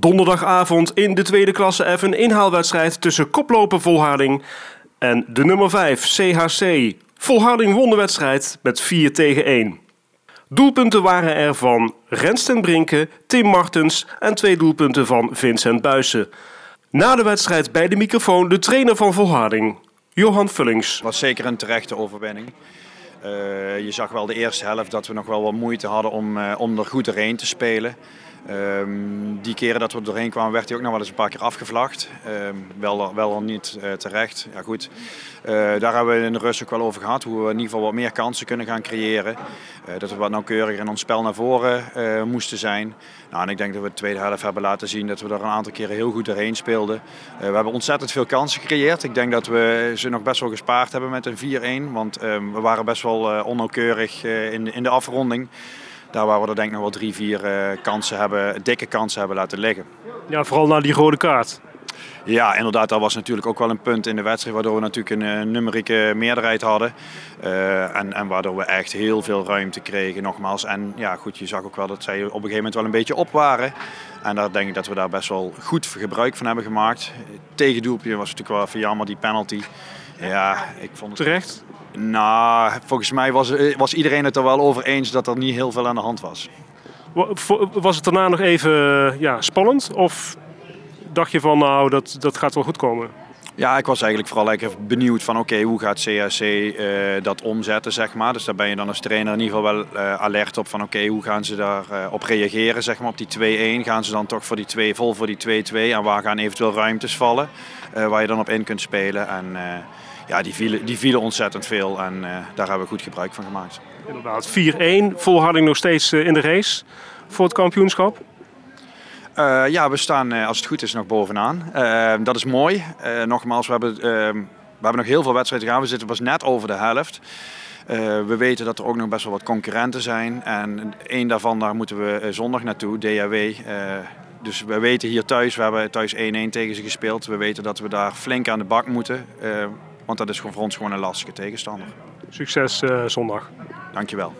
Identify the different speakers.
Speaker 1: Donderdagavond in de tweede klasse F een inhaalwedstrijd tussen koploper Volharding en de nummer 5 CHC. Volharding won de wedstrijd met 4 tegen 1. Doelpunten waren er van Rensten Brinke, Tim Martens en twee doelpunten van Vincent Buissen. Na de wedstrijd bij de microfoon de trainer van Volharding, Johan Vullings.
Speaker 2: Het was zeker een terechte overwinning. Uh, je zag wel de eerste helft dat we nog wel wat moeite hadden om, uh, om er goed doorheen te spelen. Um, die keren dat we er doorheen kwamen, werd hij ook nog wel eens een paar keer afgevlacht. Um, wel, wel al niet uh, terecht. Ja, goed. Uh, daar hebben we in de rust ook wel over gehad. Hoe we in ieder geval wat meer kansen kunnen gaan creëren. Uh, dat we wat nauwkeuriger in ons spel naar voren moesten zijn. Nou, en ik denk dat we de tweede helft hebben laten zien dat we er een aantal keren heel goed doorheen speelden. we hebben ontzettend veel kansen gecreëerd. Ik denk dat we ze nog best wel gespaard hebben met een 4-1. Want um, we waren best wel onnauwkeurig in, in de afronding. Daar waar we er denk ik nog wel drie, vier uh, kansen hebben, dikke kansen hebben laten liggen.
Speaker 1: Ja, vooral na die rode kaart.
Speaker 2: Ja, inderdaad, dat was natuurlijk ook wel een punt in de wedstrijd waardoor we natuurlijk een uh, numerieke meerderheid hadden. Uh, en, en waardoor we echt heel veel ruimte kregen, nogmaals. En ja, goed, je zag ook wel dat zij op een gegeven moment wel een beetje op waren. En daar denk ik dat we daar best wel goed gebruik van hebben gemaakt. Tegendoelpuntje was natuurlijk wel even jammer, die penalty. Ja, ik vond het...
Speaker 1: Terecht?
Speaker 2: Nou, volgens mij was, was iedereen het er wel over eens dat er niet heel veel aan de hand was.
Speaker 1: Was het daarna nog even ja, spannend? Of dacht je van nou, dat, dat gaat wel goed komen?
Speaker 2: Ja, ik was eigenlijk vooral even benieuwd van oké, okay, hoe gaat CHC uh, dat omzetten, zeg maar. Dus daar ben je dan als trainer in ieder geval wel uh, alert op van oké, okay, hoe gaan ze daarop uh, op reageren, zeg maar, op die 2-1. Gaan ze dan toch voor die 2 vol voor die 2-2 en waar gaan eventueel ruimtes vallen waar je dan op in kunt spelen. En ja, die vielen, die vielen ontzettend veel en uh, daar hebben we goed gebruik van gemaakt.
Speaker 1: Inderdaad, 4-1, volharding nog steeds uh, in de race voor het kampioenschap?
Speaker 2: Uh, ja, we staan als het goed is nog bovenaan. dat is mooi. nogmaals, we hebben, we hebben nog heel veel wedstrijden gaan. We zitten pas net over de helft. we weten dat er ook nog best wel wat concurrenten zijn. En één daarvan daar moeten we zondag naartoe, DHW. dus we weten hier thuis, we hebben thuis 1-1 tegen ze gespeeld. We weten dat we daar flink aan de bak moeten. Want dat is voor ons gewoon een lastige tegenstander.
Speaker 1: Succes uh, zondag.
Speaker 2: Dankjewel.